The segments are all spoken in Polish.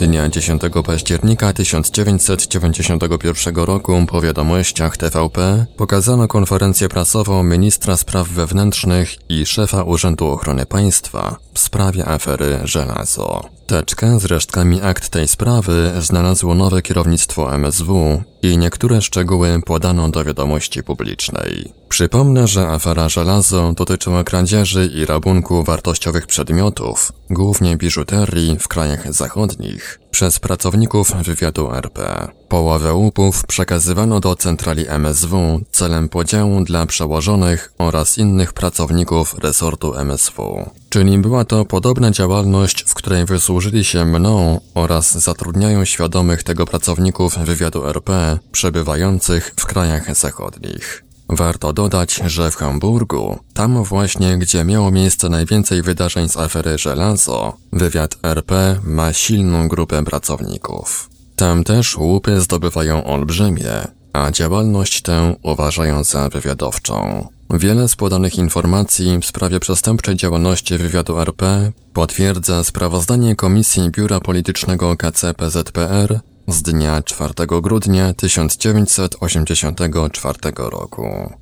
Dnia 10 października 1991 roku po wiadomościach TVP pokazano konferencję prasową ministra spraw wewnętrznych i szefa Urzędu Ochrony Państwa w sprawie afery Żelazo. Teczkę z resztkami akt tej sprawy znalazło nowe kierownictwo MSW i niektóre szczegóły podano do wiadomości publicznej. Przypomnę, że afera żelazo dotyczyła kradzieży i rabunku wartościowych przedmiotów, głównie biżuterii w krajach zachodnich, przez pracowników wywiadu RP. Połowę łupów przekazywano do centrali MSW celem podziału dla przełożonych oraz innych pracowników resortu MSW. Czyli była to podobna działalność, w której wysłużyli się mną oraz zatrudniają świadomych tego pracowników wywiadu RP przebywających w krajach zachodnich. Warto dodać, że w Hamburgu, tam właśnie gdzie miało miejsce najwięcej wydarzeń z afery Żelazo, wywiad RP ma silną grupę pracowników. Tam też łupy zdobywają olbrzymie, a działalność tę uważają za wywiadowczą. Wiele z podanych informacji w sprawie przestępczej działalności wywiadu RP potwierdza sprawozdanie Komisji Biura Politycznego KCPZPR z dnia 4 grudnia 1984 roku.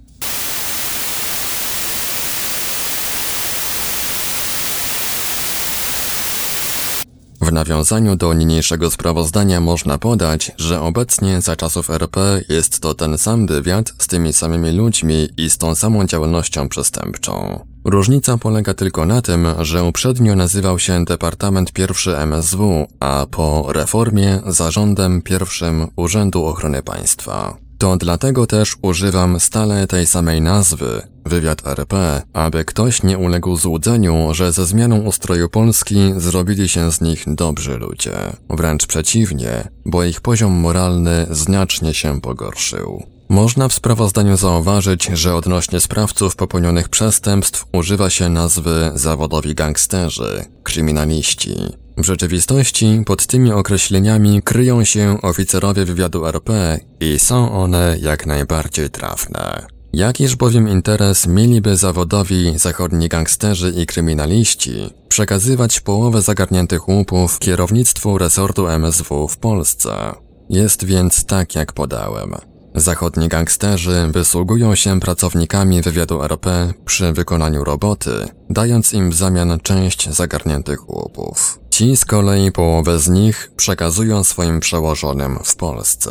W nawiązaniu do niniejszego sprawozdania można podać, że obecnie za czasów RP jest to ten sam wywiad z tymi samymi ludźmi i z tą samą działalnością przestępczą. Różnica polega tylko na tym, że uprzednio nazywał się Departament I MSW, a po reformie zarządem pierwszym Urzędu Ochrony Państwa. To dlatego też używam stale tej samej nazwy, wywiad RP, aby ktoś nie uległ złudzeniu, że ze zmianą ustroju Polski zrobili się z nich dobrzy ludzie. Wręcz przeciwnie, bo ich poziom moralny znacznie się pogorszył. Można w sprawozdaniu zauważyć, że odnośnie sprawców popełnionych przestępstw używa się nazwy zawodowi gangsterzy, kryminaliści. W rzeczywistości pod tymi określeniami kryją się oficerowie wywiadu RP i są one jak najbardziej trafne. Jakiż bowiem interes mieliby zawodowi zachodni gangsterzy i kryminaliści przekazywać połowę zagarniętych łupów kierownictwu resortu MSW w Polsce? Jest więc tak jak podałem. Zachodni gangsterzy wysługują się pracownikami wywiadu RP przy wykonaniu roboty, dając im w zamian część zagarniętych łupów. Ci z kolei połowę z nich przekazują swoim przełożonym w Polsce.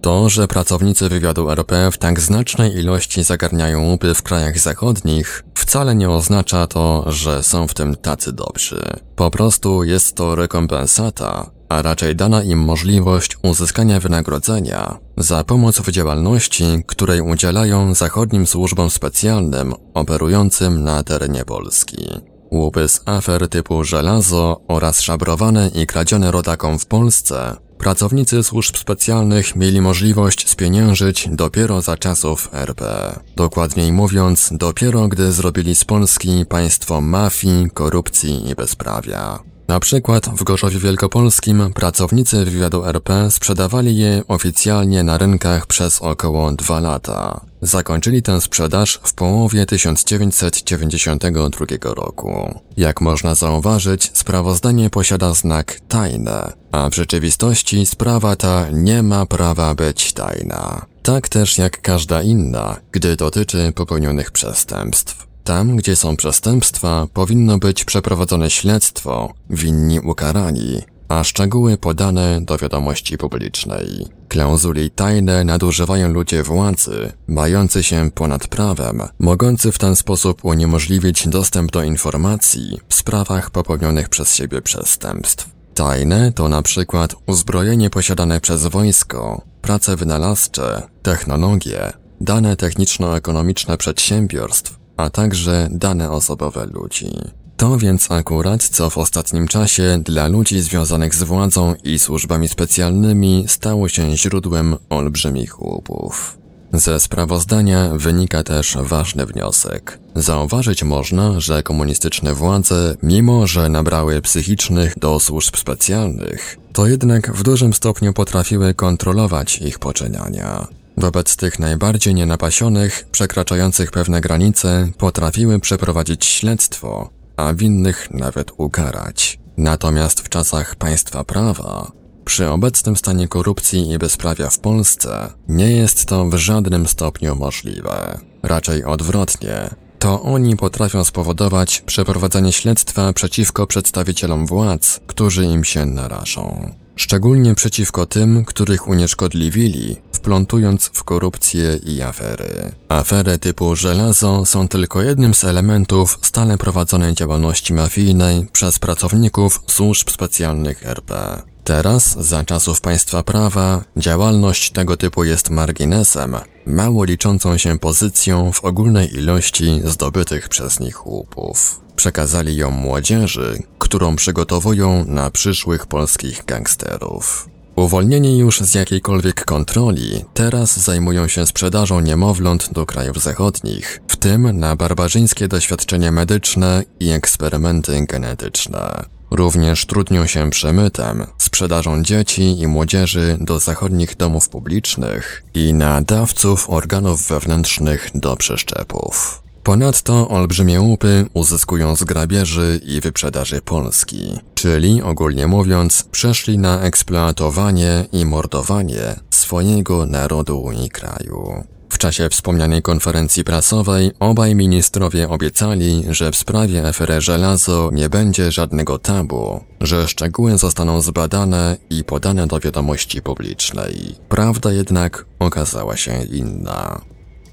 To, że pracownicy wywiadu RP w tak znacznej ilości zagarniają łupy w krajach zachodnich, wcale nie oznacza to, że są w tym tacy dobrzy. Po prostu jest to rekompensata, a raczej dana im możliwość uzyskania wynagrodzenia za pomoc w działalności, której udzielają zachodnim służbom specjalnym operującym na terenie Polski. Łupy z afer typu żelazo oraz szabrowane i kradzione rodakom w Polsce Pracownicy służb specjalnych mieli możliwość spieniężyć dopiero za czasów RP. Dokładniej mówiąc, dopiero gdy zrobili z Polski państwo mafii, korupcji i bezprawia. Na przykład w Gorzowie Wielkopolskim pracownicy wywiadu RP sprzedawali je oficjalnie na rynkach przez około dwa lata. Zakończyli tę sprzedaż w połowie 1992 roku. Jak można zauważyć, sprawozdanie posiada znak tajne, a w rzeczywistości sprawa ta nie ma prawa być tajna. Tak też jak każda inna, gdy dotyczy popełnionych przestępstw. Tam, gdzie są przestępstwa, powinno być przeprowadzone śledztwo, winni ukarani, a szczegóły podane do wiadomości publicznej. Klauzuli tajne nadużywają ludzie władzy, mający się ponad prawem, mogący w ten sposób uniemożliwić dostęp do informacji w sprawach popełnionych przez siebie przestępstw. Tajne to na przykład uzbrojenie posiadane przez wojsko, prace wynalazcze, technologie, dane techniczno-ekonomiczne przedsiębiorstw, a także dane osobowe ludzi. To więc akurat, co w ostatnim czasie dla ludzi związanych z władzą i służbami specjalnymi stało się źródłem olbrzymich łupów. Ze sprawozdania wynika też ważny wniosek. Zauważyć można, że komunistyczne władze, mimo że nabrały psychicznych do służb specjalnych, to jednak w dużym stopniu potrafiły kontrolować ich poczyniania. Wobec tych najbardziej nienapasionych, przekraczających pewne granice, potrafiły przeprowadzić śledztwo, a winnych nawet ukarać. Natomiast w czasach państwa prawa, przy obecnym stanie korupcji i bezprawia w Polsce, nie jest to w żadnym stopniu możliwe. Raczej odwrotnie. To oni potrafią spowodować przeprowadzenie śledztwa przeciwko przedstawicielom władz, którzy im się narażą. Szczególnie przeciwko tym, których unieszkodliwili, wplątując w korupcję i afery. Afery typu żelazo są tylko jednym z elementów stale prowadzonej działalności mafijnej przez pracowników służb specjalnych RP. Teraz, za czasów państwa prawa, działalność tego typu jest marginesem, mało liczącą się pozycją w ogólnej ilości zdobytych przez nich łupów. Przekazali ją młodzieży, którą przygotowują na przyszłych polskich gangsterów. Uwolnieni już z jakiejkolwiek kontroli, teraz zajmują się sprzedażą niemowląt do krajów zachodnich, w tym na barbarzyńskie doświadczenia medyczne i eksperymenty genetyczne. Również trudnią się przemytem, sprzedażą dzieci i młodzieży do zachodnich domów publicznych i na dawców organów wewnętrznych do przeszczepów. Ponadto olbrzymie łupy uzyskują z grabieży i wyprzedaży Polski, czyli ogólnie mówiąc przeszli na eksploatowanie i mordowanie swojego narodu i kraju. W czasie wspomnianej konferencji prasowej obaj ministrowie obiecali, że w sprawie afery żelazo nie będzie żadnego tabu, że szczegóły zostaną zbadane i podane do wiadomości publicznej. Prawda jednak okazała się inna.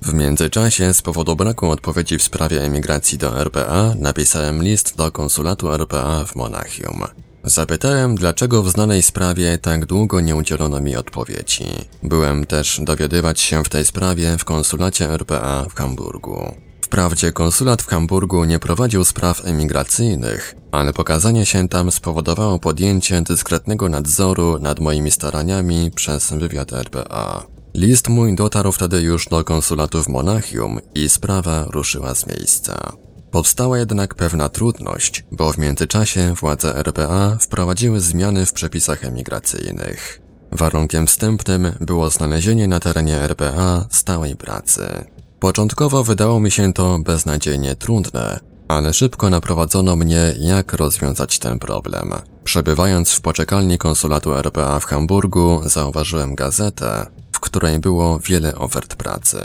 W międzyczasie, z powodu braku odpowiedzi w sprawie emigracji do RPA, napisałem list do konsulatu RPA w Monachium. Zapytałem, dlaczego w znanej sprawie tak długo nie udzielono mi odpowiedzi. Byłem też dowiadywać się w tej sprawie w konsulacie RPA w Hamburgu. Wprawdzie konsulat w Hamburgu nie prowadził spraw emigracyjnych, ale pokazanie się tam spowodowało podjęcie dyskretnego nadzoru nad moimi staraniami przez wywiad RPA. List mój dotarł wtedy już do konsulatu w Monachium i sprawa ruszyła z miejsca. Powstała jednak pewna trudność, bo w międzyczasie władze RPA wprowadziły zmiany w przepisach emigracyjnych. Warunkiem wstępnym było znalezienie na terenie RPA stałej pracy. Początkowo wydało mi się to beznadziejnie trudne, ale szybko naprowadzono mnie, jak rozwiązać ten problem. Przebywając w poczekalni konsulatu RPA w Hamburgu, zauważyłem gazetę, w której było wiele ofert pracy.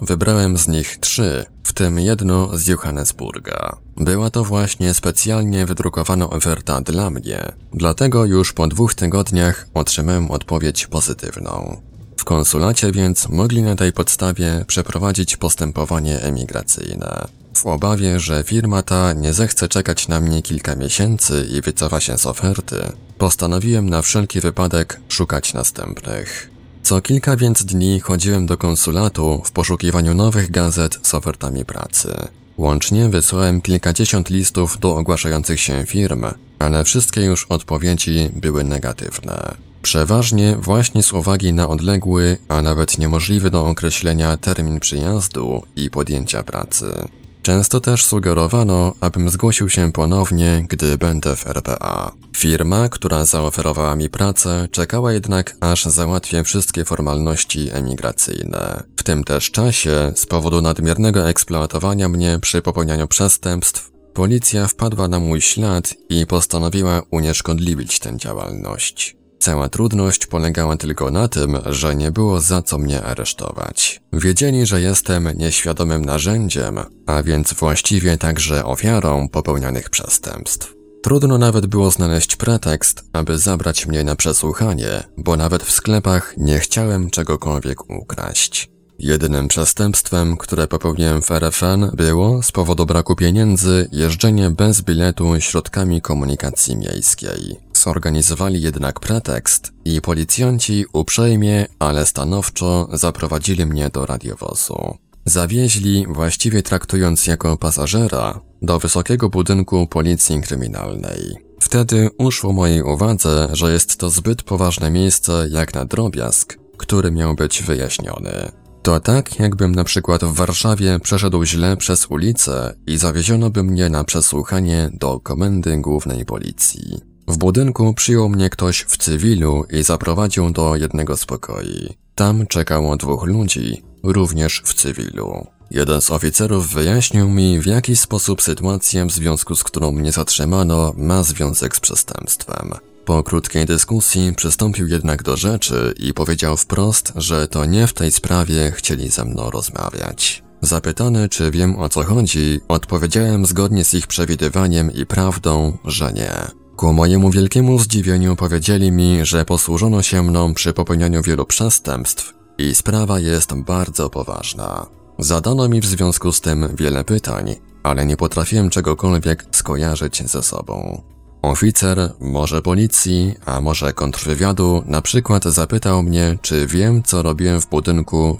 Wybrałem z nich trzy, w tym jedno z Johannesburga. Była to właśnie specjalnie wydrukowana oferta dla mnie, dlatego już po dwóch tygodniach otrzymałem odpowiedź pozytywną. W konsulacie więc mogli na tej podstawie przeprowadzić postępowanie emigracyjne. W obawie, że firma ta nie zechce czekać na mnie kilka miesięcy i wycofa się z oferty, postanowiłem na wszelki wypadek szukać następnych. Co kilka więc dni chodziłem do konsulatu w poszukiwaniu nowych gazet z ofertami pracy. Łącznie wysłałem kilkadziesiąt listów do ogłaszających się firm, ale wszystkie już odpowiedzi były negatywne. Przeważnie właśnie z uwagi na odległy, a nawet niemożliwy do określenia termin przyjazdu i podjęcia pracy. Często też sugerowano, abym zgłosił się ponownie, gdy będę w RPA. Firma, która zaoferowała mi pracę, czekała jednak, aż załatwię wszystkie formalności emigracyjne. W tym też czasie, z powodu nadmiernego eksploatowania mnie przy popełnianiu przestępstw, policja wpadła na mój ślad i postanowiła unieszkodliwić tę działalność. Cała trudność polegała tylko na tym, że nie było za co mnie aresztować. Wiedzieli, że jestem nieświadomym narzędziem, a więc właściwie także ofiarą popełnianych przestępstw. Trudno nawet było znaleźć pretekst, aby zabrać mnie na przesłuchanie, bo nawet w sklepach nie chciałem czegokolwiek ukraść. Jedynym przestępstwem, które popełniłem w RFN było, z powodu braku pieniędzy, jeżdżenie bez biletu środkami komunikacji miejskiej. Zorganizowali jednak pretekst i policjanci uprzejmie, ale stanowczo zaprowadzili mnie do radiowozu. Zawieźli, właściwie traktując jako pasażera, do wysokiego budynku policji kryminalnej. Wtedy uszło mojej uwadze, że jest to zbyt poważne miejsce jak na drobiazg, który miał być wyjaśniony. To tak, jakbym na przykład w Warszawie przeszedł źle przez ulicę i zawieziono by mnie na przesłuchanie do komendy głównej policji. W budynku przyjął mnie ktoś w cywilu i zaprowadził do jednego z pokoi. Tam czekało dwóch ludzi, również w cywilu. Jeden z oficerów wyjaśnił mi, w jaki sposób sytuacja, w związku z którą mnie zatrzymano, ma związek z przestępstwem. Po krótkiej dyskusji przystąpił jednak do rzeczy i powiedział wprost, że to nie w tej sprawie chcieli ze mną rozmawiać. Zapytany, czy wiem o co chodzi, odpowiedziałem zgodnie z ich przewidywaniem i prawdą, że nie. Ku mojemu wielkiemu zdziwieniu powiedzieli mi, że posłużono się mną przy popełnianiu wielu przestępstw i sprawa jest bardzo poważna. Zadano mi w związku z tym wiele pytań, ale nie potrafiłem czegokolwiek skojarzyć ze sobą. Oficer, może policji, a może kontrwywiadu, na przykład zapytał mnie, czy wiem, co robiłem w budynku.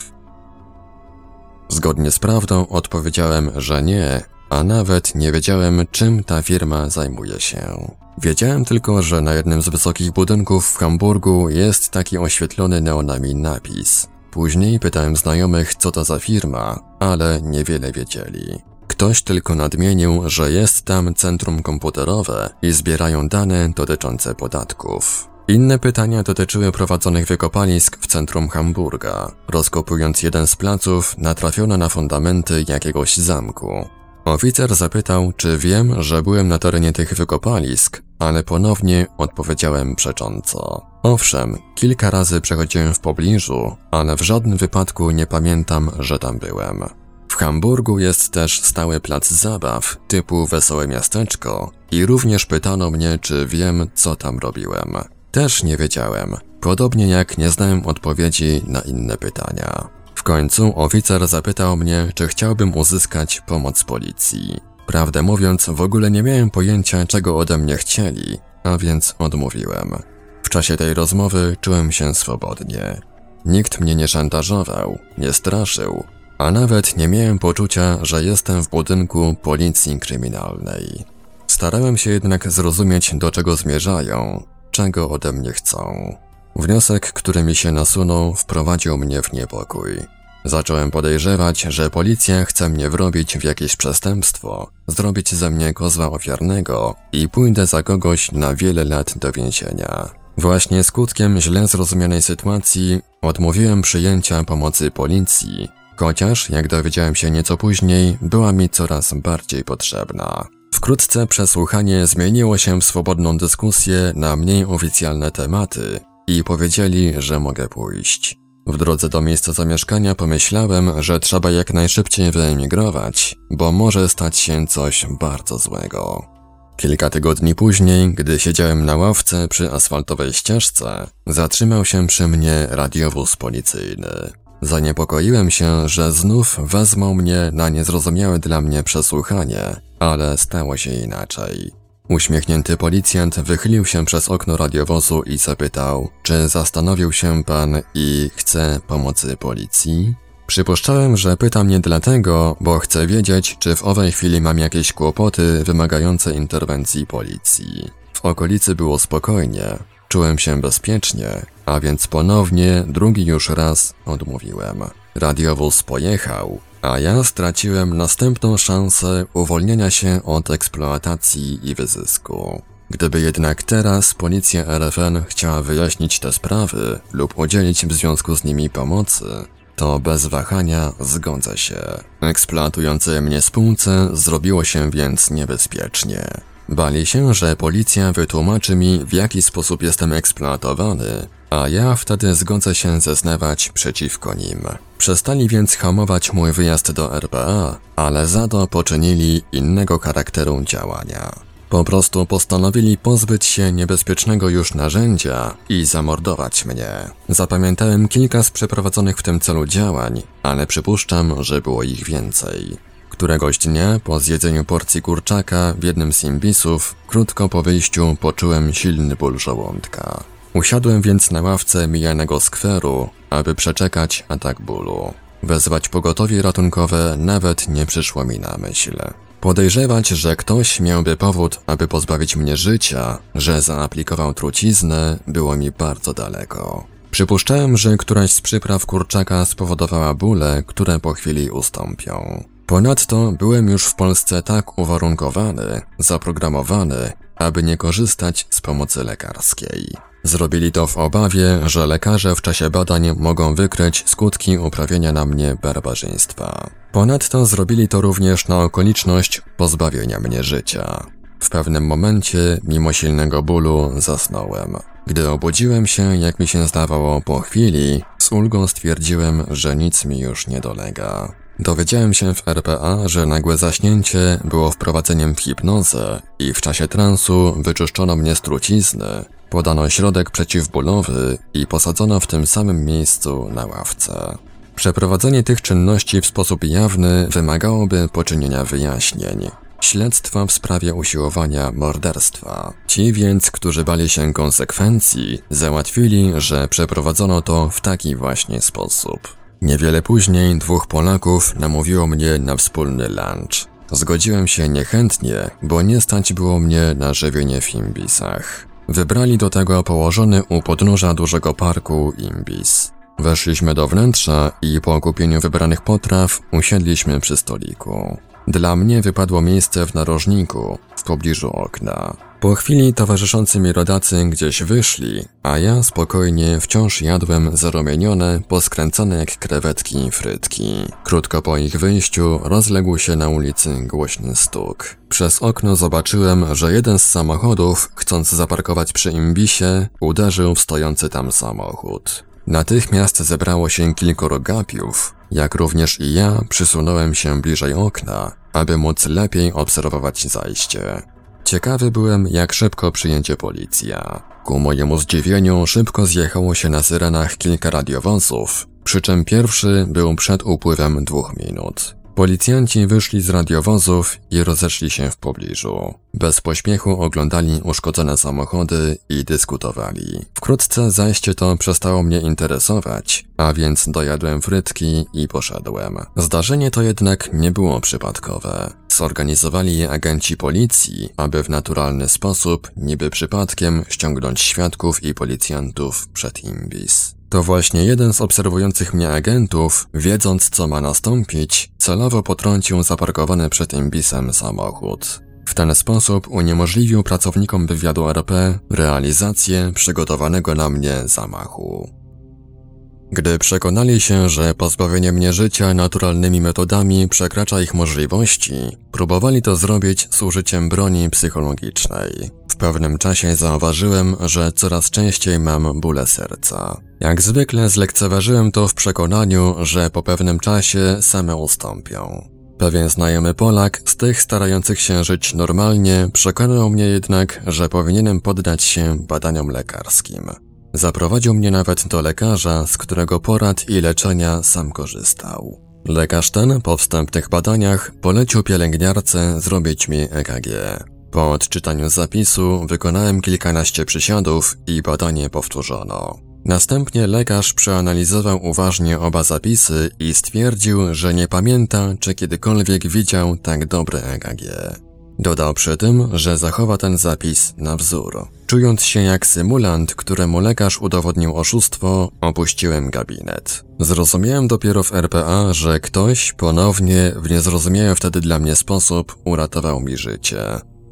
Zgodnie z prawdą odpowiedziałem, że nie, a nawet nie wiedziałem, czym ta firma zajmuje się. Wiedziałem tylko, że na jednym z wysokich budynków w Hamburgu jest taki oświetlony neonami napis. Później pytałem znajomych, co to za firma, ale niewiele wiedzieli. Ktoś tylko nadmienił, że jest tam centrum komputerowe i zbierają dane dotyczące podatków. Inne pytania dotyczyły prowadzonych wykopalisk w centrum Hamburga. Rozkopując jeden z placów, natrafiono na fundamenty jakiegoś zamku. Oficer zapytał, czy wiem, że byłem na terenie tych wykopalisk, ale ponownie odpowiedziałem przecząco. Owszem, kilka razy przechodziłem w pobliżu, ale w żadnym wypadku nie pamiętam, że tam byłem. W Hamburgu jest też stały plac zabaw, typu Wesołe Miasteczko i również pytano mnie, czy wiem, co tam robiłem. Też nie wiedziałem, podobnie jak nie znałem odpowiedzi na inne pytania. W końcu oficer zapytał mnie, czy chciałbym uzyskać pomoc policji. Prawdę mówiąc, w ogóle nie miałem pojęcia, czego ode mnie chcieli, a więc odmówiłem. W czasie tej rozmowy czułem się swobodnie. Nikt mnie nie szantażował, nie straszył, a nawet nie miałem poczucia, że jestem w budynku policji kryminalnej. Starałem się jednak zrozumieć, do czego zmierzają, czego ode mnie chcą. Wniosek, który mi się nasunął, wprowadził mnie w niepokój. Zacząłem podejrzewać, że policja chce mnie wrobić w jakieś przestępstwo, zrobić ze mnie kozła ofiarnego i pójdę za kogoś na wiele lat do więzienia. Właśnie skutkiem źle zrozumianej sytuacji odmówiłem przyjęcia pomocy policji, chociaż, jak dowiedziałem się nieco później, była mi coraz bardziej potrzebna. Wkrótce przesłuchanie zmieniło się w swobodną dyskusję na mniej oficjalne tematy i powiedzieli, że mogę pójść. W drodze do miejsca zamieszkania pomyślałem, że trzeba jak najszybciej wyemigrować, bo może stać się coś bardzo złego. Kilka tygodni później, gdy siedziałem na ławce przy asfaltowej ścieżce, zatrzymał się przy mnie radiowóz policyjny. Zaniepokoiłem się, że znów wezmą mnie na niezrozumiałe dla mnie przesłuchanie, ale stało się inaczej. Uśmiechnięty policjant wychylił się przez okno radiowozu i zapytał, czy zastanowił się pan i chce pomocy policji? Przypuszczałem, że pyta mnie dlatego, bo chcę wiedzieć, czy w owej chwili mam jakieś kłopoty wymagające interwencji policji. W okolicy było spokojnie, czułem się bezpiecznie, a więc ponownie, drugi już raz odmówiłem. Radiowóz pojechał, a ja straciłem następną szansę uwolnienia się od eksploatacji i wyzysku. Gdyby jednak teraz policja RFN chciała wyjaśnić te sprawy lub udzielić w związku z nimi pomocy, to bez wahania zgodzę się. Eksploatujące mnie spółce zrobiło się więc niebezpiecznie. Bali się, że policja wytłumaczy mi, w jaki sposób jestem eksploatowany, a ja wtedy zgodzę się zeznawać przeciwko nim. Przestali więc hamować mój wyjazd do RPA, ale za to poczynili innego charakteru działania. Po prostu postanowili pozbyć się niebezpiecznego już narzędzia i zamordować mnie. Zapamiętałem kilka z przeprowadzonych w tym celu działań, ale przypuszczam, że było ich więcej. Któregoś dnia, po zjedzeniu porcji kurczaka w jednym z imbisów, krótko po wyjściu poczułem silny ból żołądka. Usiadłem więc na ławce mijanego skweru, aby przeczekać atak bólu. Wezwać pogotowie ratunkowe nawet nie przyszło mi na myśl. Podejrzewać, że ktoś miałby powód, aby pozbawić mnie życia, że zaaplikował truciznę, było mi bardzo daleko. Przypuszczałem, że któraś z przypraw kurczaka spowodowała bóle, które po chwili ustąpią. Ponadto byłem już w Polsce tak uwarunkowany, zaprogramowany, aby nie korzystać z pomocy lekarskiej. Zrobili to w obawie, że lekarze w czasie badań mogą wykryć skutki uprawienia na mnie barbarzyństwa. Ponadto zrobili to również na okoliczność pozbawienia mnie życia. W pewnym momencie, mimo silnego bólu, zasnąłem. Gdy obudziłem się, jak mi się zdawało po chwili, z ulgą stwierdziłem, że nic mi już nie dolega. Dowiedziałem się w RPA, że nagłe zaśnięcie było wprowadzeniem w hipnozę i w czasie transu wyczyszczono mnie z trucizny, podano środek przeciwbólowy i posadzono w tym samym miejscu na ławce. Przeprowadzenie tych czynności w sposób jawny wymagałoby poczynienia wyjaśnień. Śledztwa w sprawie usiłowania morderstwa. Ci więc, którzy bali się konsekwencji, załatwili, że przeprowadzono to w taki właśnie sposób. Niewiele później dwóch Polaków namówiło mnie na wspólny lunch. Zgodziłem się niechętnie, bo nie stać było mnie na żywienie w imbisach. Wybrali do tego położony u podnóża dużego parku imbis. Weszliśmy do wnętrza i po kupieniu wybranych potraw usiedliśmy przy stoliku. Dla mnie wypadło miejsce w narożniku, w pobliżu okna. Po chwili towarzyszący mi rodacy gdzieś wyszli, a ja spokojnie wciąż jadłem zarumienione, poskręcone jak krewetki frytki. Krótko po ich wyjściu rozległ się na ulicy głośny stuk. Przez okno zobaczyłem, że jeden z samochodów, chcąc zaparkować przy imbisie, uderzył w stojący tam samochód. Natychmiast zebrało się kilkoro gapiów, jak również i ja przysunąłem się bliżej okna, aby móc lepiej obserwować zajście. Ciekawy byłem, jak szybko przyjęcie policja. Ku mojemu zdziwieniu szybko zjechało się na syrenach kilka radiowozów, przy czym pierwszy był przed upływem dwóch minut. Policjanci wyszli z radiowozów i rozeszli się w pobliżu. Bez pośpiechu oglądali uszkodzone samochody i dyskutowali. Wkrótce zajście to przestało mnie interesować, a więc dojadłem frytki i poszedłem. Zdarzenie to jednak nie było przypadkowe. Zorganizowali je agenci policji, aby w naturalny sposób, niby przypadkiem, ściągnąć świadków i policjantów przed imbis. To właśnie jeden z obserwujących mnie agentów, wiedząc co ma nastąpić, celowo potrącił zaparkowany przed imbisem samochód. W ten sposób uniemożliwił pracownikom wywiadu RP realizację przygotowanego na mnie zamachu. Gdy przekonali się, że pozbawienie mnie życia naturalnymi metodami przekracza ich możliwości, próbowali to zrobić z użyciem broni psychologicznej. W pewnym czasie zauważyłem, że coraz częściej mam bóle serca. Jak zwykle zlekceważyłem to w przekonaniu, że po pewnym czasie same ustąpią. Pewien znajomy Polak z tych starających się żyć normalnie przekonał mnie jednak, że powinienem poddać się badaniom lekarskim. Zaprowadził mnie nawet do lekarza, z którego porad i leczenia sam korzystał. Lekarz ten po wstępnych badaniach polecił pielęgniarce zrobić mi EKG. Po odczytaniu zapisu wykonałem kilkanaście przysiadów i badanie powtórzono. Następnie lekarz przeanalizował uważnie oba zapisy i stwierdził, że nie pamięta, czy kiedykolwiek widział tak dobre EKG. Dodał przy tym, że zachowa ten zapis na wzór. Czując się jak symulant, któremu lekarz udowodnił oszustwo, opuściłem gabinet. Zrozumiałem dopiero w RPA, że ktoś ponownie, w niezrozumiały wtedy dla mnie sposób, uratował mi życie.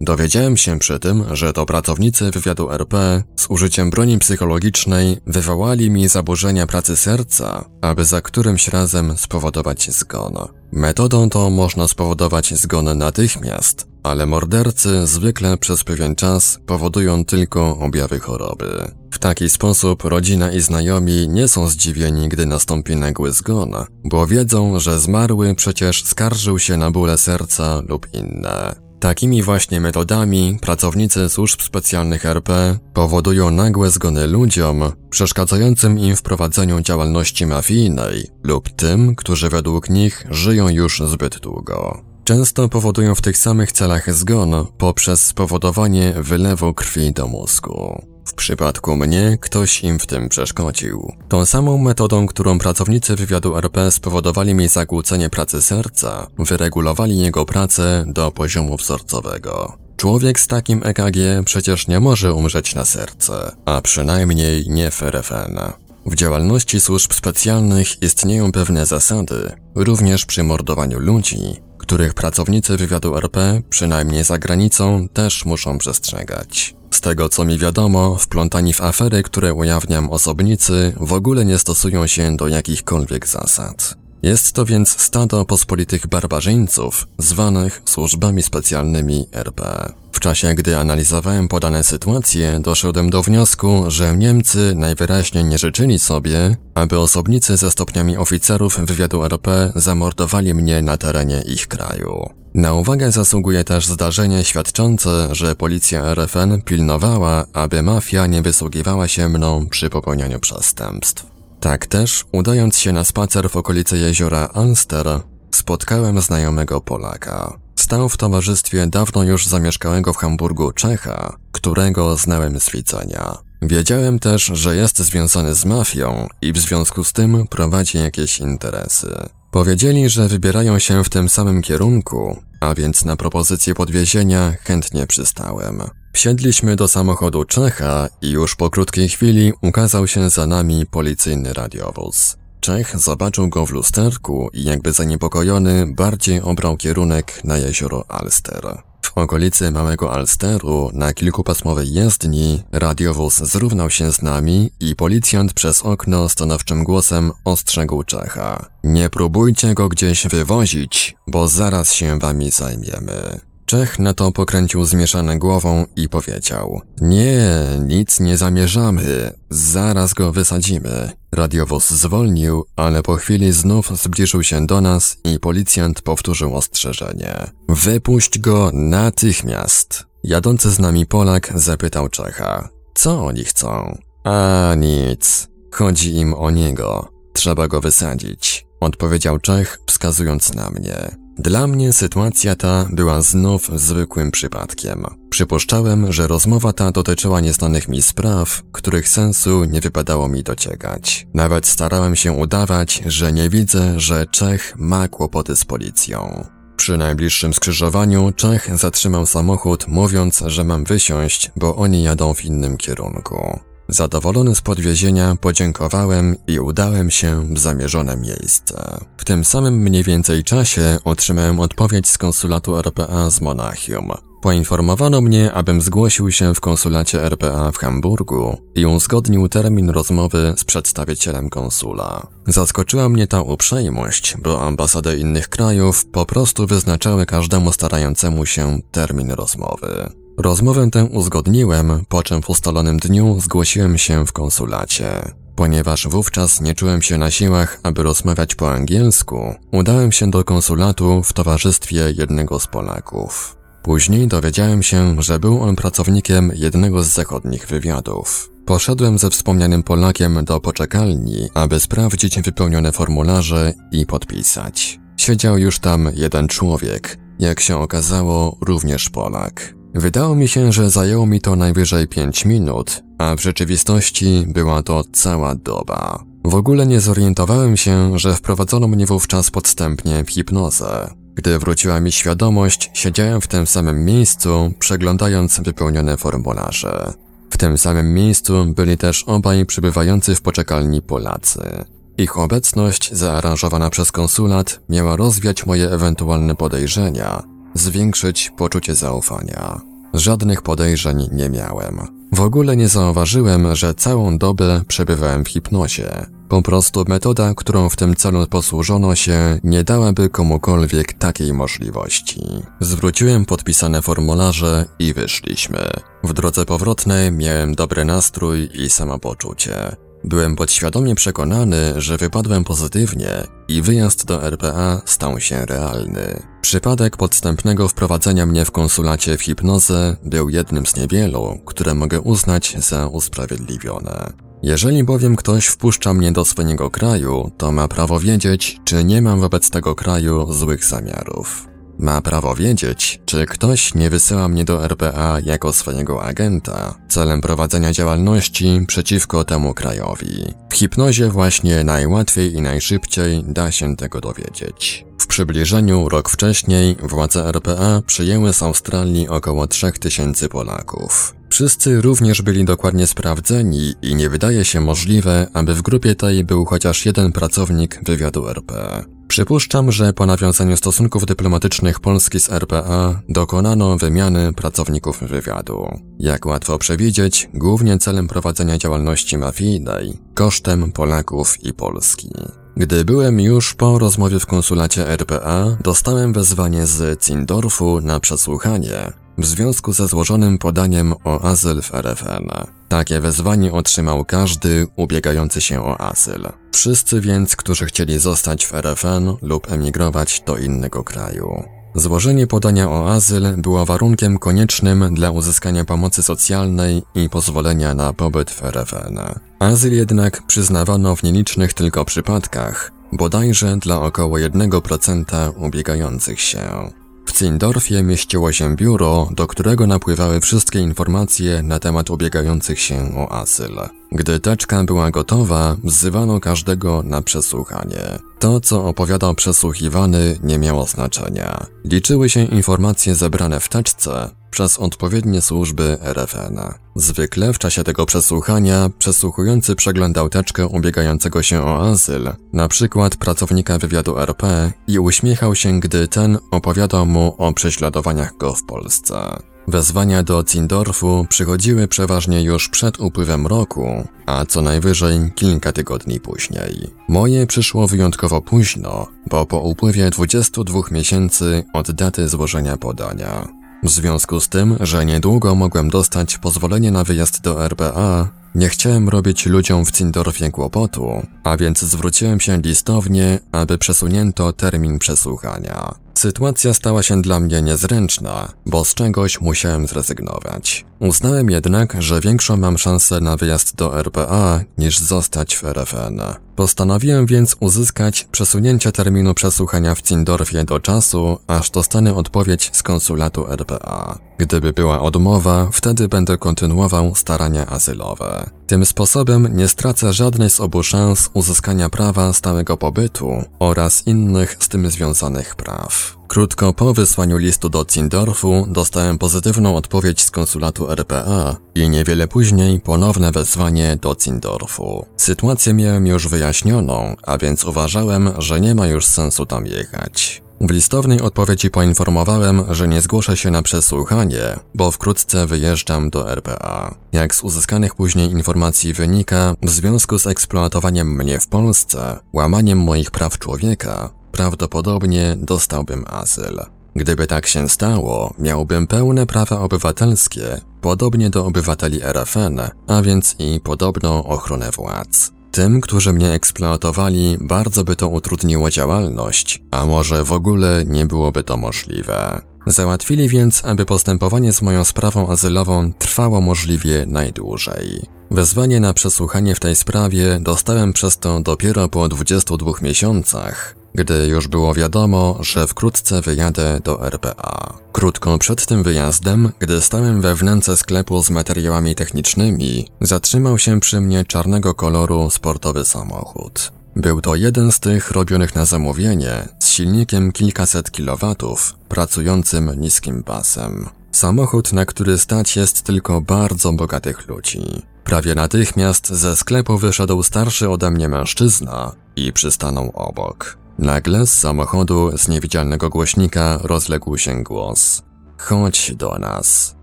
Dowiedziałem się przy tym, że to pracownicy wywiadu RP z użyciem broni psychologicznej wywołali mi zaburzenia pracy serca, aby za którymś razem spowodować zgon. Metodą tą można spowodować zgon natychmiast, ale mordercy zwykle przez pewien czas powodują tylko objawy choroby. W taki sposób rodzina i znajomi nie są zdziwieni, gdy nastąpi nagły zgon, bo wiedzą, że zmarły przecież skarżył się na bóle serca lub inne. Takimi właśnie metodami pracownicy służb specjalnych RP powodują nagłe zgony ludziom, przeszkadzającym im w prowadzeniu działalności mafijnej lub tym, którzy według nich żyją już zbyt długo. Często powodują w tych samych celach zgon poprzez spowodowanie wylewu krwi do mózgu. W przypadku mnie ktoś im w tym przeszkodził. Tą samą metodą, którą pracownicy wywiadu RP spowodowali mi zakłócenie pracy serca, wyregulowali jego pracę do poziomu wzorcowego. Człowiek z takim EKG przecież nie może umrzeć na serce, a przynajmniej nie w RFN. W działalności służb specjalnych istnieją pewne zasady, również przy mordowaniu ludzi, których pracownicy wywiadu RP, przynajmniej za granicą, też muszą przestrzegać. Z tego co mi wiadomo, wplątani w afery, które ujawniam osobnicy, w ogóle nie stosują się do jakichkolwiek zasad. Jest to więc stado pospolitych barbarzyńców, zwanych służbami specjalnymi RP. W czasie, gdy analizowałem podane sytuacje, doszedłem do wniosku, że Niemcy najwyraźniej nie życzyli sobie, aby osobnicy ze stopniami oficerów wywiadu RP zamordowali mnie na terenie ich kraju. Na uwagę zasługuje też zdarzenie świadczące, że policja RFN pilnowała, aby mafia nie wysługiwała się mną przy popełnianiu przestępstw. Tak też, udając się na spacer w okolicy jeziora Alster, spotkałem znajomego Polaka. Stał w towarzystwie dawno już zamieszkałego w Hamburgu Czecha, którego znałem z widzenia. Wiedziałem też, że jest związany z mafią i w związku z tym prowadzi jakieś interesy. Powiedzieli, że wybierają się w tym samym kierunku, a więc na propozycję podwiezienia chętnie przystałem. Wsiedliśmy do samochodu Czecha i już po krótkiej chwili ukazał się za nami policyjny radiowóz. Czech zobaczył go w lusterku i jakby zaniepokojony bardziej obrał kierunek na jezioro Alster. W okolicy Małego Alsteru, na kilkupasmowej jezdni, radiowóz zrównał się z nami i policjant przez okno stanowczym głosem ostrzegł Czecha. Nie próbujcie go gdzieś wywozić, bo zaraz się wami zajmiemy. Czech na to pokręcił zmieszane głową i powiedział Nie, nic nie zamierzamy, zaraz go wysadzimy. Radiowóz zwolnił, ale po chwili znów zbliżył się do nas i policjant powtórzył ostrzeżenie. Wypuść go natychmiast. Jadący z nami Polak zapytał Czecha. Co oni chcą? A nic. Chodzi im o niego. Trzeba go wysadzić. Odpowiedział Czech, wskazując na mnie. Dla mnie sytuacja ta była znów zwykłym przypadkiem. Przypuszczałem, że rozmowa ta dotyczyła nieznanych mi spraw, których sensu nie wypadało mi dociekać. Nawet starałem się udawać, że nie widzę, że Czech ma kłopoty z policją. Przy najbliższym skrzyżowaniu Czech zatrzymał samochód, mówiąc, że mam wysiąść, bo oni jadą w innym kierunku. Zadowolony z podwiezienia podziękowałem i udałem się w zamierzone miejsce. W tym samym mniej więcej czasie otrzymałem odpowiedź z konsulatu RPA z Monachium. Poinformowano mnie, abym zgłosił się w konsulacie RPA w Hamburgu i uzgodnił termin rozmowy z przedstawicielem konsula. Zaskoczyła mnie ta uprzejmość, bo ambasady innych krajów po prostu wyznaczały każdemu starającemu się termin rozmowy. Rozmowę tę uzgodniłem, po czym w ustalonym dniu zgłosiłem się w konsulacie. Ponieważ wówczas nie czułem się na siłach, aby rozmawiać po angielsku, udałem się do konsulatu w towarzystwie jednego z Polaków. Później dowiedziałem się, że był on pracownikiem jednego z zachodnich wywiadów. Poszedłem ze wspomnianym Polakiem do poczekalni, aby sprawdzić wypełnione formularze i podpisać. Siedział już tam jeden człowiek, jak się okazało, również Polak. Wydało mi się, że zajęło mi to najwyżej 5 minut, a w rzeczywistości była to cała doba. W ogóle nie zorientowałem się, że wprowadzono mnie wówczas podstępnie w hipnozę. Gdy wróciła mi świadomość, siedziałem w tym samym miejscu, przeglądając wypełnione formularze. W tym samym miejscu byli też obaj przybywający w poczekalni Polacy. Ich obecność, zaaranżowana przez konsulat, miała rozwiać moje ewentualne podejrzenia, zwiększyć poczucie zaufania. Żadnych podejrzeń nie miałem. W ogóle nie zauważyłem, że całą dobę przebywałem w hipnozie. Po prostu metoda, którą w tym celu posłużono się, nie dałaby komukolwiek takiej możliwości. Zwróciłem podpisane formularze i wyszliśmy. W drodze powrotnej miałem dobry nastrój i samopoczucie. Byłem podświadomie przekonany, że wypadłem pozytywnie i wyjazd do RPA stał się realny. Przypadek podstępnego wprowadzenia mnie w konsulacie w hipnozę był jednym z niewielu, które mogę uznać za usprawiedliwione. Jeżeli bowiem ktoś wpuszcza mnie do swojego kraju, to ma prawo wiedzieć, czy nie mam wobec tego kraju złych zamiarów. Ma prawo wiedzieć, czy ktoś nie wysyła mnie do RPA jako swojego agenta celem prowadzenia działalności przeciwko temu krajowi. W hipnozie właśnie najłatwiej i najszybciej da się tego dowiedzieć. W przybliżeniu rok wcześniej władze RPA przyjęły z Australii około 3000 Polaków. Wszyscy również byli dokładnie sprawdzeni i nie wydaje się możliwe, aby w grupie tej był chociaż jeden pracownik wywiadu RP. Przypuszczam, że po nawiązaniu stosunków dyplomatycznych Polski z RPA dokonano wymiany pracowników wywiadu. Jak łatwo przewidzieć, głównie celem prowadzenia działalności mafijnej, kosztem Polaków i Polski. Gdy byłem już po rozmowie w konsulacie RPA, dostałem wezwanie z Cindorfu na przesłuchanie w związku ze złożonym podaniem o azyl w RFN. Takie wezwanie otrzymał każdy ubiegający się o azyl. Wszyscy więc, którzy chcieli zostać w RFN lub emigrować do innego kraju. Złożenie podania o azyl było warunkiem koniecznym dla uzyskania pomocy socjalnej i pozwolenia na pobyt w RFN. Azyl jednak przyznawano w nielicznych tylko przypadkach, bodajże dla około 1% ubiegających się. W Cindorfie mieściło się biuro, do którego napływały wszystkie informacje na temat ubiegających się o azyl. Gdy teczka była gotowa, wzywano każdego na przesłuchanie. To, co opowiadał przesłuchiwany, nie miało znaczenia. Liczyły się informacje zebrane w teczce przez odpowiednie służby RFN. Zwykle w czasie tego przesłuchania przesłuchujący przeglądał teczkę ubiegającego się o azyl, na przykład pracownika wywiadu RP i uśmiechał się, gdy ten opowiadał mu o prześladowaniach go w Polsce. Wezwania do Cindorfu przychodziły przeważnie już przed upływem roku, a co najwyżej kilka tygodni później. Moje przyszło wyjątkowo późno, bo po upływie 22 miesięcy od daty złożenia podania. W związku z tym, że niedługo mogłem dostać pozwolenie na wyjazd do RPA, nie chciałem robić ludziom w Cindorfie kłopotu, a więc zwróciłem się listownie, aby przesunięto termin przesłuchania. Sytuacja stała się dla mnie niezręczna, bo z czegoś musiałem zrezygnować. Uznałem jednak, że większą mam szansę na wyjazd do RPA niż zostać w RFN. Postanowiłem więc uzyskać przesunięcie terminu przesłuchania w Cindorfie do czasu, aż dostanę odpowiedź z konsulatu RPA. Gdyby była odmowa, wtedy będę kontynuował starania azylowe. Tym sposobem nie stracę żadnej z obu szans uzyskania prawa stałego pobytu oraz innych z tym związanych praw. Krótko po wysłaniu listu do Cindorfu dostałem pozytywną odpowiedź z konsulatu RPA i niewiele później ponowne wezwanie do Cindorfu. Sytuację miałem już wyjaśnioną, a więc uważałem, że nie ma już sensu tam jechać. W listownej odpowiedzi poinformowałem, że nie zgłoszę się na przesłuchanie, bo wkrótce wyjeżdżam do RPA. Jak z uzyskanych później informacji wynika, w związku z eksploatowaniem mnie w Polsce, łamaniem moich praw człowieka, prawdopodobnie dostałbym azyl. Gdyby tak się stało, miałbym pełne prawa obywatelskie, podobnie do obywateli RFN, a więc i podobną ochronę władz. Tym, którzy mnie eksploatowali, bardzo by to utrudniło działalność, a może w ogóle nie byłoby to możliwe. Załatwili więc, aby postępowanie z moją sprawą azylową trwało możliwie najdłużej. Wezwanie na przesłuchanie w tej sprawie dostałem przez to dopiero po 22 miesiącach, gdy już było wiadomo, że wkrótce wyjadę do RPA. Krótko przed tym wyjazdem, gdy stałem we wnęce sklepu z materiałami technicznymi, zatrzymał się przy mnie czarnego koloru sportowy samochód. Był to jeden z tych robionych na zamówienie, z silnikiem kilkaset kilowatów, pracującym niskim basem. Samochód, na który stać jest tylko bardzo bogatych ludzi. Prawie natychmiast ze sklepu wyszedł starszy ode mnie mężczyzna i przystanął obok. Nagle z samochodu z niewidzialnego głośnika rozległ się głos. Chodź do nas,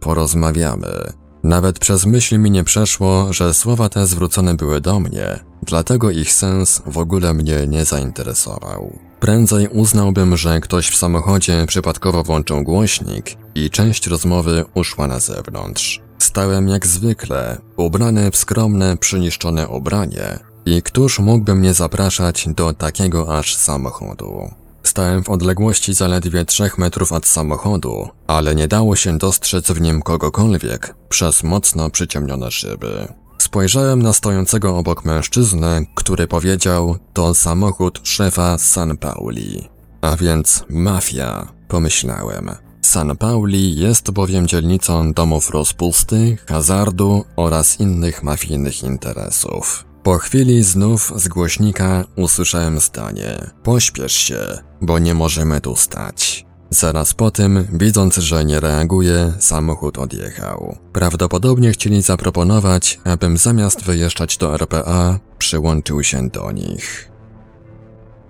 porozmawiamy. Nawet przez myśl mi nie przeszło, że słowa te zwrócone były do mnie, dlatego ich sens w ogóle mnie nie zainteresował. Prędzej uznałbym, że ktoś w samochodzie przypadkowo włączył głośnik i część rozmowy uszła na zewnątrz. Stałem jak zwykle, ubrany w skromne, przyniszczone ubranie. I któż mógłby mnie zapraszać do takiego aż samochodu? Stałem w odległości zaledwie trzech metrów od samochodu, ale nie dało się dostrzec w nim kogokolwiek przez mocno przyciemnione szyby. Spojrzałem na stojącego obok mężczyznę, który powiedział, to samochód szefa San Pauli. A więc mafia, pomyślałem. San Pauli jest bowiem dzielnicą domów rozpusty, hazardu oraz innych mafijnych interesów. Po chwili znów z głośnika usłyszałem zdanie: Pośpiesz się, bo nie możemy tu stać. Zaraz po tym, widząc, że nie reaguje, samochód odjechał. Prawdopodobnie chcieli zaproponować, abym zamiast wyjeżdżać do RPA, przyłączył się do nich.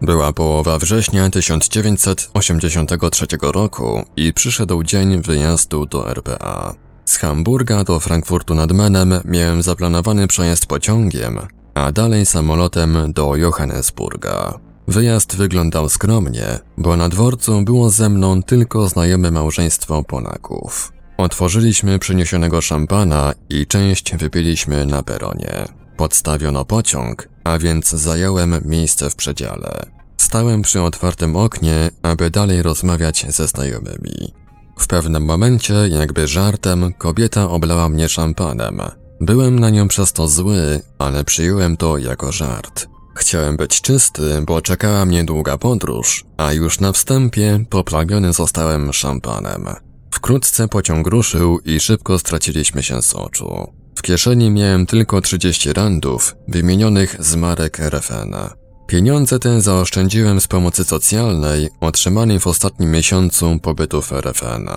Była połowa września 1983 roku i przyszedł dzień wyjazdu do RPA. Z Hamburga do Frankfurtu nad Menem miałem zaplanowany przejazd pociągiem, a dalej samolotem do Johannesburga. Wyjazd wyglądał skromnie, bo na dworcu było ze mną tylko znajome małżeństwo Polaków. Otworzyliśmy przyniesionego szampana i część wypiliśmy na peronie. Podstawiono pociąg, a więc zająłem miejsce w przedziale. Stałem przy otwartym oknie, aby dalej rozmawiać ze znajomymi. W pewnym momencie, jakby żartem, kobieta oblała mnie szampanem. Byłem na nią przez to zły, ale przyjąłem to jako żart. Chciałem być czysty, bo czekała mnie długa podróż, a już na wstępie poplawiony zostałem szampanem. Wkrótce pociąg ruszył i szybko straciliśmy się z oczu. W kieszeni miałem tylko 30 randów, wymienionych z marek RFN. Pieniądze te zaoszczędziłem z pomocy socjalnej otrzymanej w ostatnim miesiącu pobytu w RFN.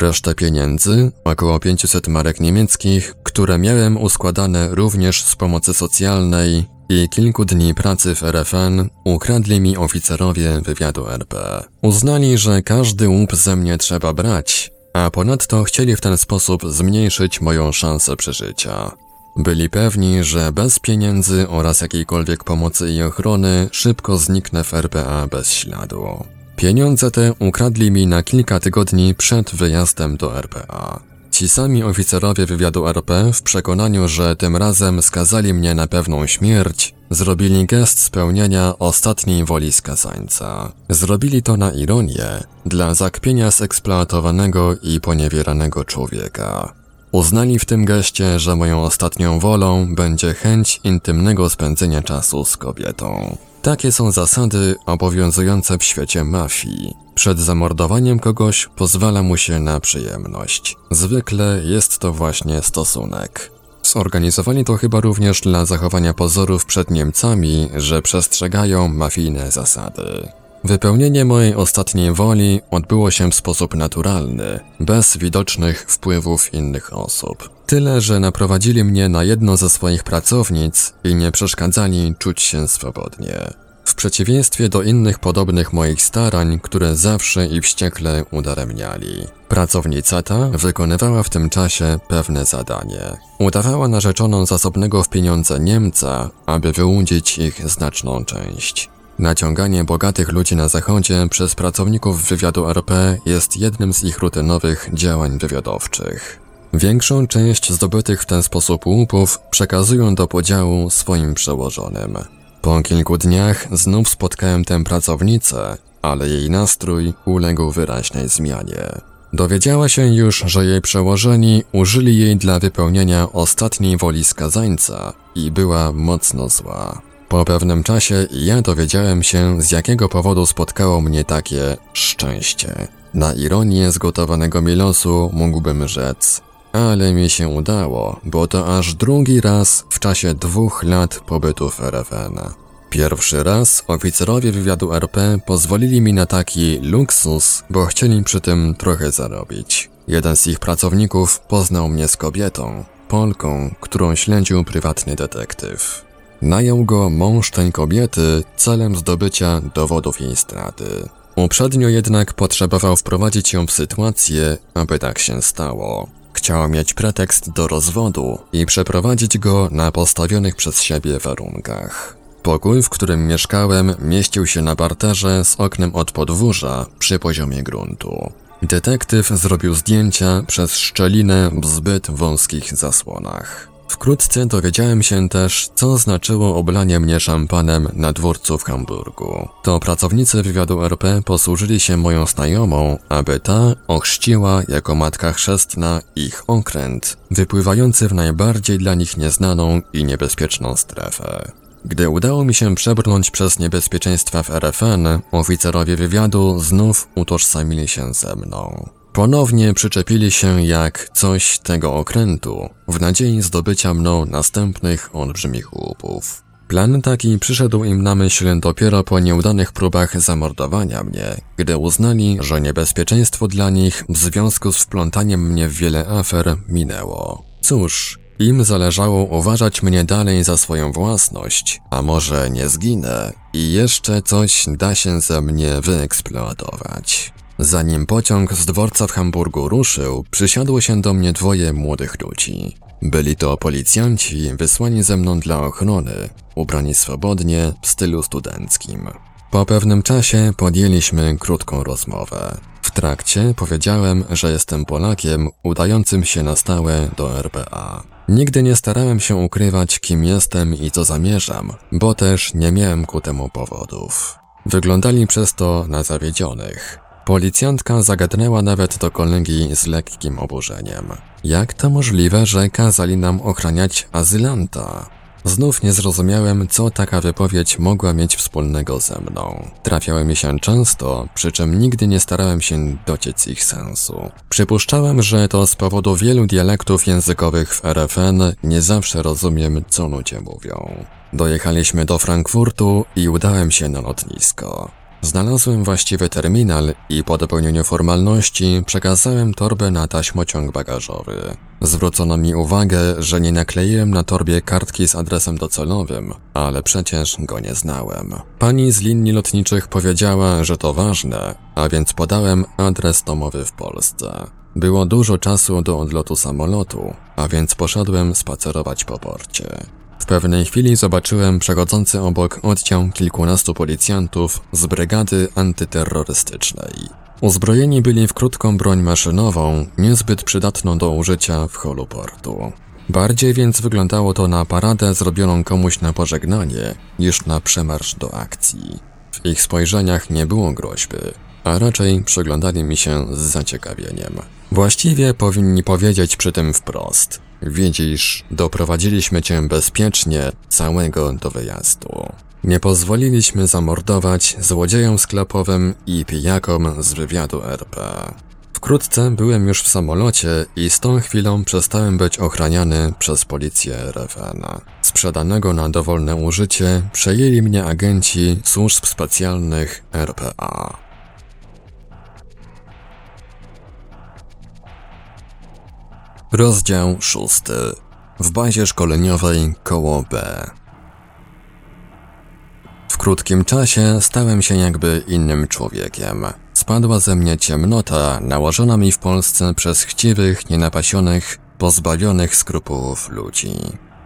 Resztę pieniędzy, około 500 marek niemieckich, które miałem uskładane również z pomocy socjalnej i kilku dni pracy w RFN, ukradli mi oficerowie wywiadu RP. Uznali, że każdy łup ze mnie trzeba brać, a ponadto chcieli w ten sposób zmniejszyć moją szansę przeżycia. Byli pewni, że bez pieniędzy oraz jakiejkolwiek pomocy i ochrony szybko zniknę w RPA bez śladu. Pieniądze te ukradli mi na kilka tygodni przed wyjazdem do RPA. Ci sami oficerowie wywiadu RP w przekonaniu, że tym razem skazali mnie na pewną śmierć, zrobili gest spełnienia ostatniej woli skazańca. Zrobili to na ironię, dla zakpienia zeksploatowanego i poniewieranego człowieka. Uznali w tym geście, że moją ostatnią wolą będzie chęć intymnego spędzenia czasu z kobietą. Takie są zasady obowiązujące w świecie mafii. Przed zamordowaniem kogoś pozwala mu się na przyjemność. Zwykle jest to właśnie stosunek. Zorganizowali to chyba również dla zachowania pozorów przed Niemcami, że przestrzegają mafijne zasady. Wypełnienie mojej ostatniej woli odbyło się w sposób naturalny, bez widocznych wpływów innych osób. Tyle, że naprowadzili mnie na jedno ze swoich pracownic i nie przeszkadzali czuć się swobodnie. W przeciwieństwie do innych podobnych moich starań, które zawsze i wściekle udaremniali. Pracownica ta wykonywała w tym czasie pewne zadanie. Udawała narzeczoną zasobnego w pieniądze Niemca, aby wyłudzić ich znaczną część. Naciąganie bogatych ludzi na zachodzie przez pracowników wywiadu RP jest jednym z ich rutynowych działań wywiadowczych. Większą część zdobytych w ten sposób łupów przekazują do podziału swoim przełożonym. Po kilku dniach znów spotkałem tę pracownicę, ale jej nastrój uległ wyraźnej zmianie. Dowiedziała się już, że jej przełożeni użyli jej dla wypełnienia ostatniej woli skazańca i była mocno zła. Po pewnym czasie ja dowiedziałem się, z jakiego powodu spotkało mnie takie szczęście. Na ironię zgotowanego mi losu mógłbym rzec, ale mi się udało, bo to aż drugi raz w czasie dwóch lat pobytu w RFN. Pierwszy raz oficerowie wywiadu RP pozwolili mi na taki luksus, bo chcieli przy tym trochę zarobić. Jeden z ich pracowników poznał mnie z kobietą, Polką, którą śledził prywatny detektyw. Najął go mąż tej kobiety celem zdobycia dowodów jej straty. Uprzednio jednak potrzebował wprowadzić ją w sytuację, aby tak się stało. Chciał mieć pretekst do rozwodu i przeprowadzić go na postawionych przez siebie warunkach. Pokój, w którym mieszkałem, mieścił się na parterze z oknem od podwórza przy poziomie gruntu. Detektyw zrobił zdjęcia przez szczelinę w zbyt wąskich zasłonach. Wkrótce dowiedziałem się też, co znaczyło oblanie mnie szampanem na dworcu w Hamburgu. To pracownicy wywiadu RP posłużyli się moją znajomą, aby ta ochrzciła jako matka chrzestna ich okręt, wypływający w najbardziej dla nich nieznaną i niebezpieczną strefę. Gdy udało mi się przebrnąć przez niebezpieczeństwa w RFN, oficerowie wywiadu znów utożsamili się ze mną. Ponownie przyczepili się jak coś tego okrętu, w nadziei zdobycia mną następnych olbrzymich łupów. Plan taki przyszedł im na myśl dopiero po nieudanych próbach zamordowania mnie, gdy uznali, że niebezpieczeństwo dla nich w związku z wplątaniem mnie w wiele afer minęło. Cóż, im zależało uważać mnie dalej za swoją własność, a może nie zginę i jeszcze coś da się ze mnie wyeksploatować. Zanim pociąg z dworca w Hamburgu ruszył, przysiadło się do mnie dwoje młodych ludzi. Byli to policjanci wysłani ze mną dla ochrony, ubrani swobodnie w stylu studenckim. Po pewnym czasie podjęliśmy krótką rozmowę. W trakcie powiedziałem, że jestem Polakiem udającym się na stałe do RPA. Nigdy nie starałem się ukrywać, kim jestem i co zamierzam, bo też nie miałem ku temu powodów. Wyglądali przez to na zawiedzionych. Policjantka zagadnęła nawet do kolegi z lekkim oburzeniem. Jak to możliwe, że kazali nam ochraniać azylanta? Znów nie zrozumiałem, co taka wypowiedź mogła mieć wspólnego ze mną. Trafiały mi się często, przy czym nigdy nie starałem się dociec ich sensu. Przypuszczałem, że to z powodu wielu dialektów językowych w RFN nie zawsze rozumiem, co ludzie mówią. Dojechaliśmy do Frankfurtu i udałem się na lotnisko. Znalazłem właściwy terminal i po dopełnieniu formalności przekazałem torbę na taśmociąg bagażowy. Zwrócono mi uwagę, że nie nakleiłem na torbie kartki z adresem docelowym, ale przecież go nie znałem. Pani z linii lotniczych powiedziała, że to ważne, a więc podałem adres domowy w Polsce. Było dużo czasu do odlotu samolotu, a więc poszedłem spacerować po porcie. W pewnej chwili zobaczyłem przechodzący obok oddział kilkunastu policjantów z brygady antyterrorystycznej. Uzbrojeni byli w krótką broń maszynową, niezbyt przydatną do użycia w holu portu. Bardziej więc wyglądało to na paradę zrobioną komuś na pożegnanie, niż na przemarsz do akcji. W ich spojrzeniach nie było groźby, a raczej przyglądali mi się z zaciekawieniem. Właściwie powinni powiedzieć przy tym wprost. Widzisz, doprowadziliśmy cię bezpiecznie całego do wyjazdu. Nie pozwoliliśmy zamordować złodziejom sklepowym i pijakom z wywiadu RP. Wkrótce byłem już w samolocie i z tą chwilą przestałem być ochraniany przez policję RFN. Sprzedanego na dowolne użycie przejęli mnie agenci służb specjalnych RPA. Rozdział szósty. W bazie szkoleniowej koło B. W krótkim czasie stałem się jakby innym człowiekiem. Spadła ze mnie ciemnota nałożona mi w Polsce przez chciwych, nienapasionych, pozbawionych skrupułów ludzi.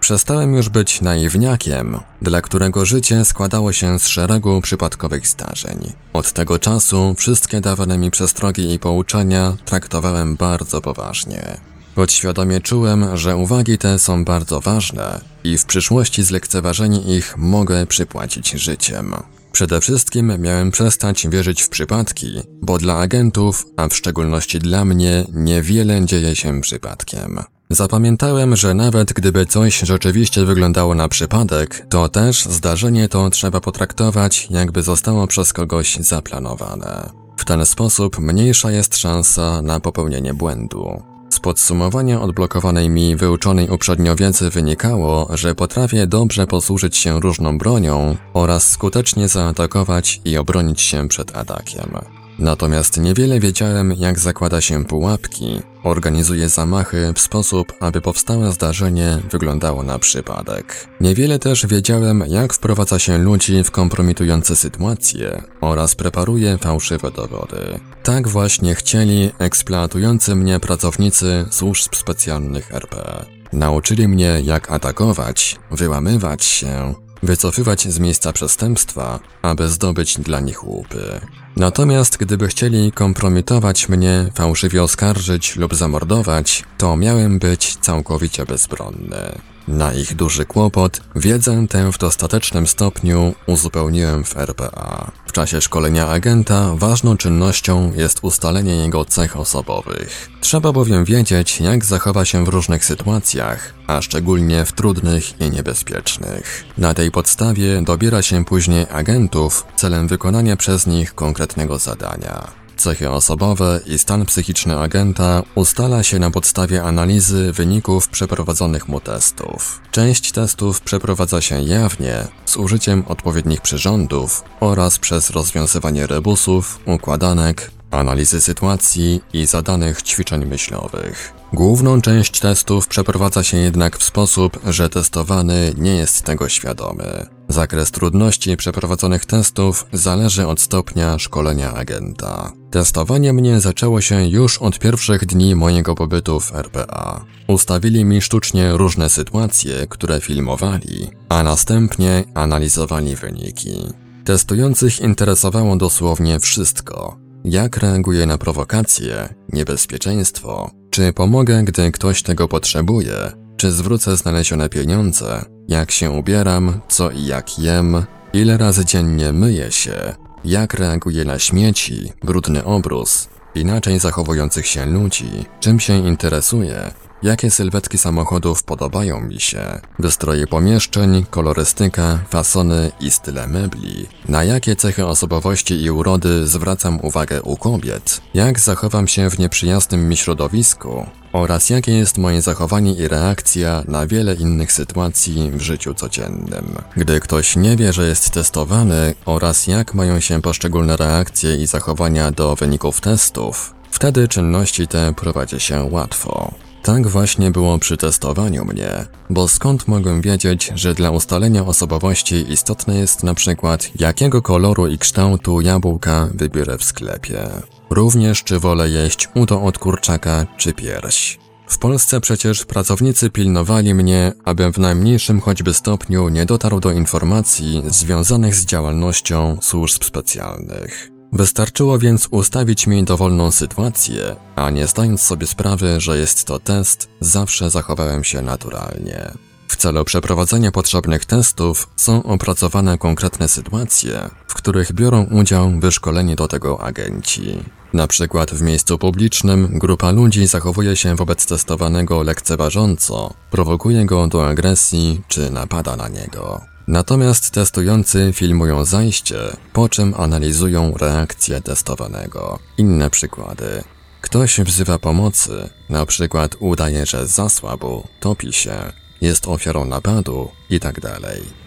Przestałem już być naiwniakiem, dla którego życie składało się z szeregu przypadkowych zdarzeń. Od tego czasu wszystkie dawane mi przestrogi i pouczenia traktowałem bardzo poważnie. Podświadomie czułem, że uwagi te są bardzo ważne i w przyszłości zlekceważenie ich mogę przypłacić życiem. Przede wszystkim miałem przestać wierzyć w przypadki, bo dla agentów, a w szczególności dla mnie, niewiele dzieje się przypadkiem. Zapamiętałem, że nawet gdyby coś rzeczywiście wyglądało na przypadek, to też zdarzenie to trzeba potraktować, jakby zostało przez kogoś zaplanowane. W ten sposób mniejsza jest szansa na popełnienie błędu. Z podsumowania odblokowanej mi wyuczonej uprzednio wiedzy wynikało, że potrafię dobrze posłużyć się różną bronią oraz skutecznie zaatakować i obronić się przed atakiem. Natomiast niewiele wiedziałem, jak zakłada się pułapki, organizuje zamachy w sposób, aby powstałe zdarzenie wyglądało na przypadek. Niewiele też wiedziałem, jak wprowadza się ludzi w kompromitujące sytuacje oraz preparuje fałszywe dowody. Tak właśnie chcieli eksploatujący mnie pracownicy służb specjalnych RP. Nauczyli mnie, jak atakować, wyłamywać się wycofywać z miejsca przestępstwa, aby zdobyć dla nich łupy. Natomiast gdyby chcieli kompromitować mnie, fałszywie oskarżyć lub zamordować, to miałem być całkowicie bezbronny. Na ich duży kłopot wiedzę tę w dostatecznym stopniu uzupełniłem w RPA. W czasie szkolenia agenta ważną czynnością jest ustalenie jego cech osobowych. Trzeba bowiem wiedzieć, jak zachowa się w różnych sytuacjach, a szczególnie w trudnych i niebezpiecznych. Na tej podstawie dobiera się później agentów celem wykonania przez nich konkretnego zadania. Cechy osobowe i stan psychiczny agenta ustala się na podstawie analizy wyników przeprowadzonych mu testów. Część testów przeprowadza się jawnie, z użyciem odpowiednich przyrządów oraz przez rozwiązywanie rebusów, układanek, analizy sytuacji i zadanych ćwiczeń myślowych. Główną część testów przeprowadza się jednak w sposób, że testowany nie jest tego świadomy. Zakres trudności przeprowadzonych testów zależy od stopnia szkolenia agenta. Testowanie mnie zaczęło się już od pierwszych dni mojego pobytu w RPA. Ustawili mi sztucznie różne sytuacje, które filmowali, a następnie analizowali wyniki. Testujących interesowało dosłownie wszystko. Jak reaguję na prowokacje, niebezpieczeństwo, czy pomogę, gdy ktoś tego potrzebuje, czy zwrócę znalezione pieniądze, jak się ubieram, co i jak jem, ile razy dziennie myję się, jak reaguję na śmieci, brudny obrus, inaczej zachowujących się ludzi, czym się interesuję, Jakie sylwetki samochodów podobają mi się? Wystroje pomieszczeń, kolorystyka, fasony i style mebli. Na jakie cechy osobowości i urody zwracam uwagę u kobiet? Jak zachowam się w nieprzyjaznym mi środowisku? Oraz jakie jest moje zachowanie i reakcja na wiele innych sytuacji w życiu codziennym. Gdy ktoś nie wie, że jest testowany oraz jak mają się poszczególne reakcje i zachowania do wyników testów, wtedy czynności te prowadzi się łatwo. Tak właśnie było przy testowaniu mnie, bo skąd mogłem wiedzieć, że dla ustalenia osobowości istotne jest na przykład jakiego koloru i kształtu jabłka wybiorę w sklepie. Również czy wolę jeść udo od kurczaka czy pierś. W Polsce przecież pracownicy pilnowali mnie, abym w najmniejszym choćby stopniu nie dotarł do informacji związanych z działalnością służb specjalnych. Wystarczyło więc ustawić mi dowolną sytuację, a nie zdając sobie sprawy, że jest to test, zawsze zachowałem się naturalnie. W celu przeprowadzenia potrzebnych testów są opracowane konkretne sytuacje, w których biorą udział wyszkoleni do tego agenci. Na przykład w miejscu publicznym grupa ludzi zachowuje się wobec testowanego lekceważąco, prowokuje go do agresji czy napada na niego. Natomiast testujący filmują zajście, po czym analizują reakcję testowanego. Inne przykłady. Ktoś wzywa pomocy, na przykład udaje, że zasłabł, topi się, jest ofiarą napadu itd. Tak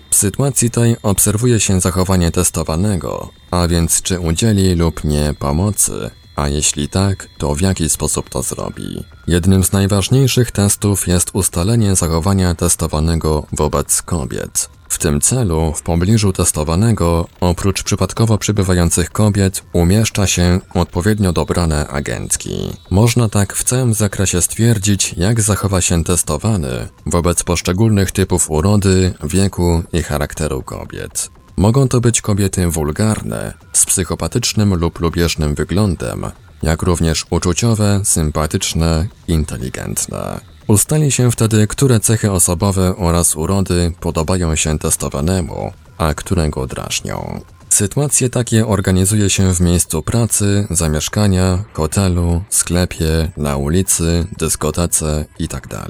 w sytuacji tej obserwuje się zachowanie testowanego, a więc czy udzieli lub nie pomocy, a jeśli tak, to w jaki sposób to zrobi. Jednym z najważniejszych testów jest ustalenie zachowania testowanego wobec kobiet. W tym celu, w pobliżu testowanego, oprócz przypadkowo przybywających kobiet, umieszcza się odpowiednio dobrane agentki. Można tak w całym zakresie stwierdzić, jak zachowa się testowany wobec poszczególnych typów urody, wieku i charakteru kobiet. Mogą to być kobiety wulgarne, z psychopatycznym lub lubieżnym wyglądem, jak również uczuciowe, sympatyczne, inteligentne. Ustali się wtedy, które cechy osobowe oraz urody podobają się testowanemu, a które go drażnią. Sytuacje takie organizuje się w miejscu pracy, zamieszkania, hotelu, sklepie, na ulicy, dyskotece itd. Tak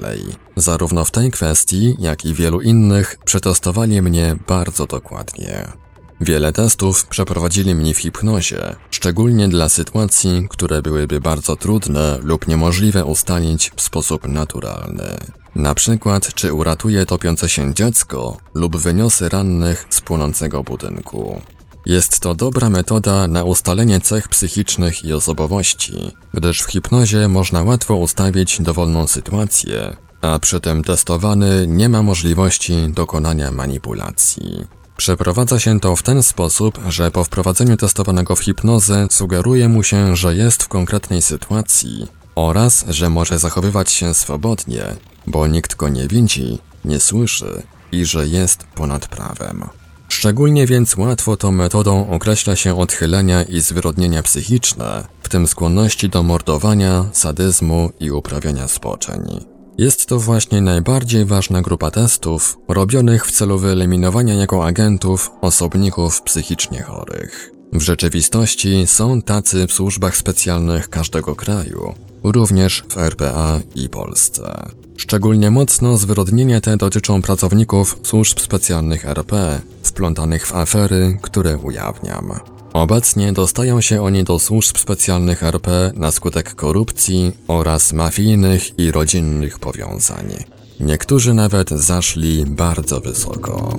Zarówno w tej kwestii, jak i wielu innych przetestowali mnie bardzo dokładnie. Wiele testów przeprowadzili mnie w hipnozie, szczególnie dla sytuacji, które byłyby bardzo trudne lub niemożliwe ustalić w sposób naturalny. Na przykład, czy uratuje topiące się dziecko lub wyniosę rannych z płonącego budynku. Jest to dobra metoda na ustalenie cech psychicznych i osobowości, gdyż w hipnozie można łatwo ustawić dowolną sytuację, a przy tym testowany nie ma możliwości dokonania manipulacji. Przeprowadza się to w ten sposób, że po wprowadzeniu testowanego w hipnozę sugeruje mu się, że jest w konkretnej sytuacji oraz, że może zachowywać się swobodnie, bo nikt go nie widzi, nie słyszy i że jest ponad prawem. Szczególnie więc łatwo tą metodą określa się odchylenia i zwyrodnienia psychiczne, w tym skłonności do mordowania, sadyzmu i uprawiania spoczeń. Jest to właśnie najbardziej ważna grupa testów robionych w celu wyeliminowania jako agentów osobników psychicznie chorych. W rzeczywistości są tacy w służbach specjalnych każdego kraju, również w RPA i Polsce. Szczególnie mocno zwyrodnienia te dotyczą pracowników służb specjalnych RP, wplątanych w afery, które ujawniam. Obecnie dostają się oni do służb specjalnych RP na skutek korupcji oraz mafijnych i rodzinnych powiązań. Niektórzy nawet zaszli bardzo wysoko.